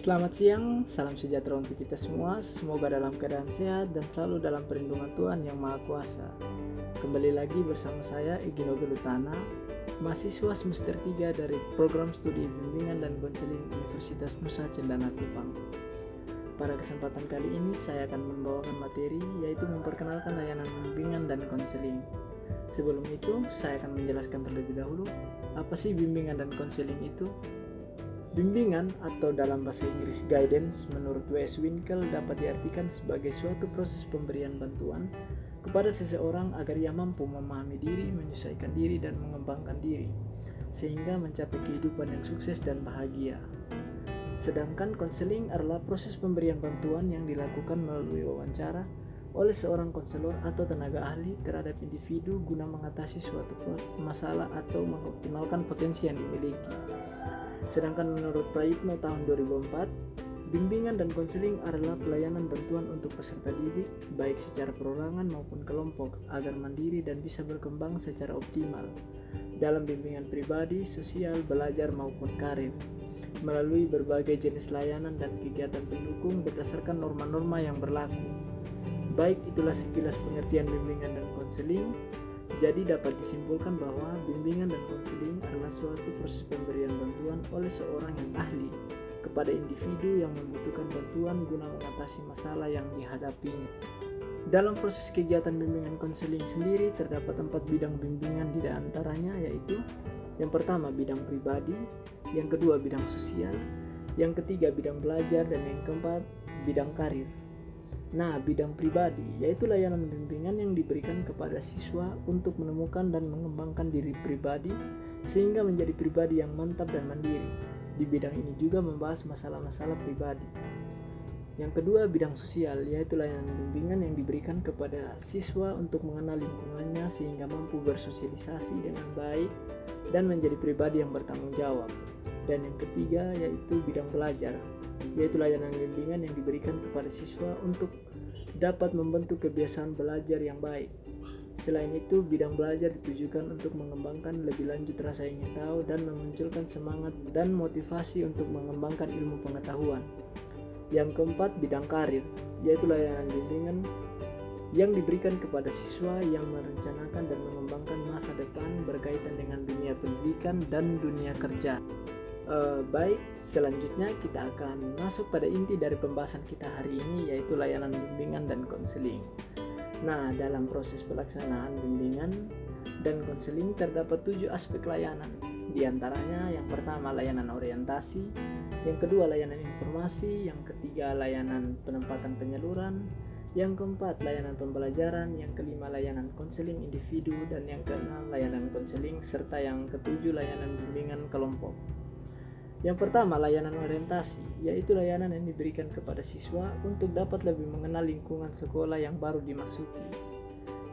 Selamat siang, salam sejahtera untuk kita semua. Semoga dalam keadaan sehat dan selalu dalam perlindungan Tuhan yang Maha Kuasa. Kembali lagi bersama saya Igino Gelutana, mahasiswa semester 3 dari program studi bimbingan dan konseling Universitas Nusa Cendana Kupang. Pada kesempatan kali ini saya akan membawakan materi yaitu memperkenalkan layanan bimbingan dan konseling. Sebelum itu, saya akan menjelaskan terlebih dahulu apa sih bimbingan dan konseling itu. Bimbingan atau dalam bahasa Inggris guidance menurut W.S. Winkel dapat diartikan sebagai suatu proses pemberian bantuan kepada seseorang agar ia mampu memahami diri, menyesuaikan diri, dan mengembangkan diri, sehingga mencapai kehidupan yang sukses dan bahagia. Sedangkan konseling adalah proses pemberian bantuan yang dilakukan melalui wawancara oleh seorang konselor atau tenaga ahli terhadap individu guna mengatasi suatu masalah atau mengoptimalkan potensi yang dimiliki. Sedangkan menurut Prayitno tahun 2004, bimbingan dan konseling adalah pelayanan bantuan untuk peserta didik baik secara perorangan maupun kelompok agar mandiri dan bisa berkembang secara optimal dalam bimbingan pribadi, sosial, belajar maupun karir melalui berbagai jenis layanan dan kegiatan pendukung berdasarkan norma-norma yang berlaku. Baik itulah sekilas pengertian bimbingan dan konseling, jadi dapat disimpulkan bahwa bimbingan dan konseling adalah suatu proses pemberian bantuan oleh seorang yang ahli kepada individu yang membutuhkan bantuan guna mengatasi masalah yang dihadapinya. Dalam proses kegiatan bimbingan konseling sendiri terdapat empat bidang bimbingan di antaranya yaitu yang pertama bidang pribadi, yang kedua bidang sosial, yang ketiga bidang belajar dan yang keempat bidang karir. Nah, bidang pribadi yaitu layanan bimbingan yang diberikan kepada siswa untuk menemukan dan mengembangkan diri pribadi sehingga menjadi pribadi yang mantap dan mandiri. Di bidang ini juga membahas masalah-masalah pribadi. Yang kedua, bidang sosial yaitu layanan bimbingan yang diberikan kepada siswa untuk mengenal lingkungannya sehingga mampu bersosialisasi dengan baik dan menjadi pribadi yang bertanggung jawab. Dan yang ketiga yaitu bidang belajar yaitu layanan bimbingan yang diberikan kepada siswa untuk dapat membentuk kebiasaan belajar yang baik. Selain itu, bidang belajar ditujukan untuk mengembangkan lebih lanjut rasa ingin tahu dan memunculkan semangat dan motivasi untuk mengembangkan ilmu pengetahuan. Yang keempat, bidang karir, yaitu layanan bimbingan yang diberikan kepada siswa yang merencanakan dan mengembangkan masa depan berkaitan dengan dunia pendidikan dan dunia kerja. Uh, baik, selanjutnya kita akan masuk pada inti dari pembahasan kita hari ini yaitu layanan bimbingan dan konseling. Nah, dalam proses pelaksanaan bimbingan dan konseling terdapat tujuh aspek layanan. Di antaranya yang pertama layanan orientasi, yang kedua layanan informasi, yang ketiga layanan penempatan penyaluran, yang keempat layanan pembelajaran, yang kelima layanan konseling individu, dan yang keenam layanan konseling, serta yang ketujuh layanan bimbingan kelompok. Yang pertama, layanan orientasi, yaitu layanan yang diberikan kepada siswa untuk dapat lebih mengenal lingkungan sekolah yang baru dimasuki.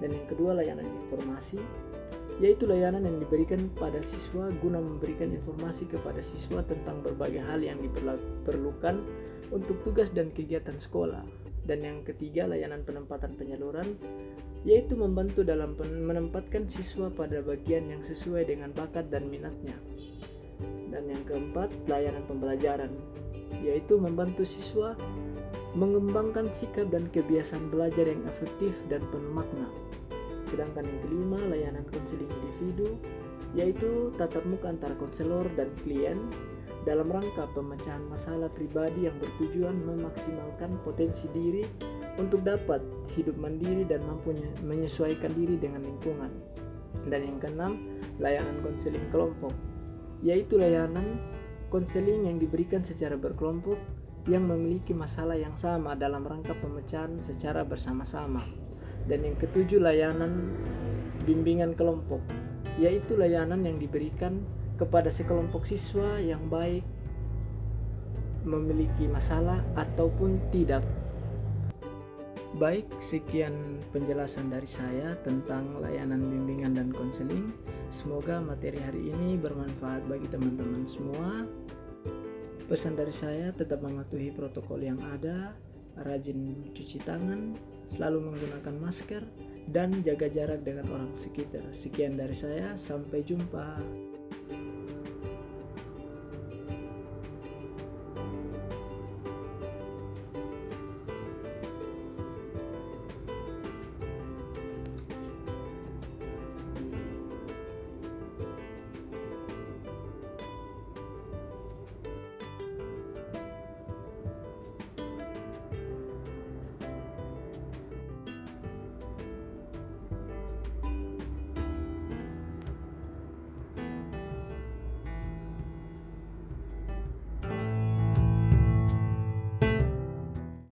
Dan yang kedua, layanan informasi, yaitu layanan yang diberikan pada siswa guna memberikan informasi kepada siswa tentang berbagai hal yang diperlukan untuk tugas dan kegiatan sekolah. Dan yang ketiga, layanan penempatan penyaluran, yaitu membantu dalam menempatkan siswa pada bagian yang sesuai dengan bakat dan minatnya. Dan yang keempat, layanan pembelajaran, yaitu membantu siswa mengembangkan sikap dan kebiasaan belajar yang efektif dan penuh makna. Sedangkan yang kelima, layanan konseling individu, yaitu tatap muka antara konselor dan klien dalam rangka pemecahan masalah pribadi yang bertujuan memaksimalkan potensi diri untuk dapat hidup mandiri dan mampu menyesuaikan diri dengan lingkungan. Dan yang keenam, layanan konseling kelompok, yaitu layanan konseling yang diberikan secara berkelompok yang memiliki masalah yang sama dalam rangka pemecahan secara bersama-sama. Dan yang ketujuh layanan bimbingan kelompok, yaitu layanan yang diberikan kepada sekelompok siswa yang baik memiliki masalah ataupun tidak. Baik, sekian penjelasan dari saya tentang layanan bimbingan dan konseling. Semoga materi hari ini bermanfaat bagi teman-teman semua. Pesan dari saya tetap mematuhi protokol yang ada, rajin cuci tangan, selalu menggunakan masker, dan jaga jarak dengan orang sekitar. Sekian dari saya, sampai jumpa.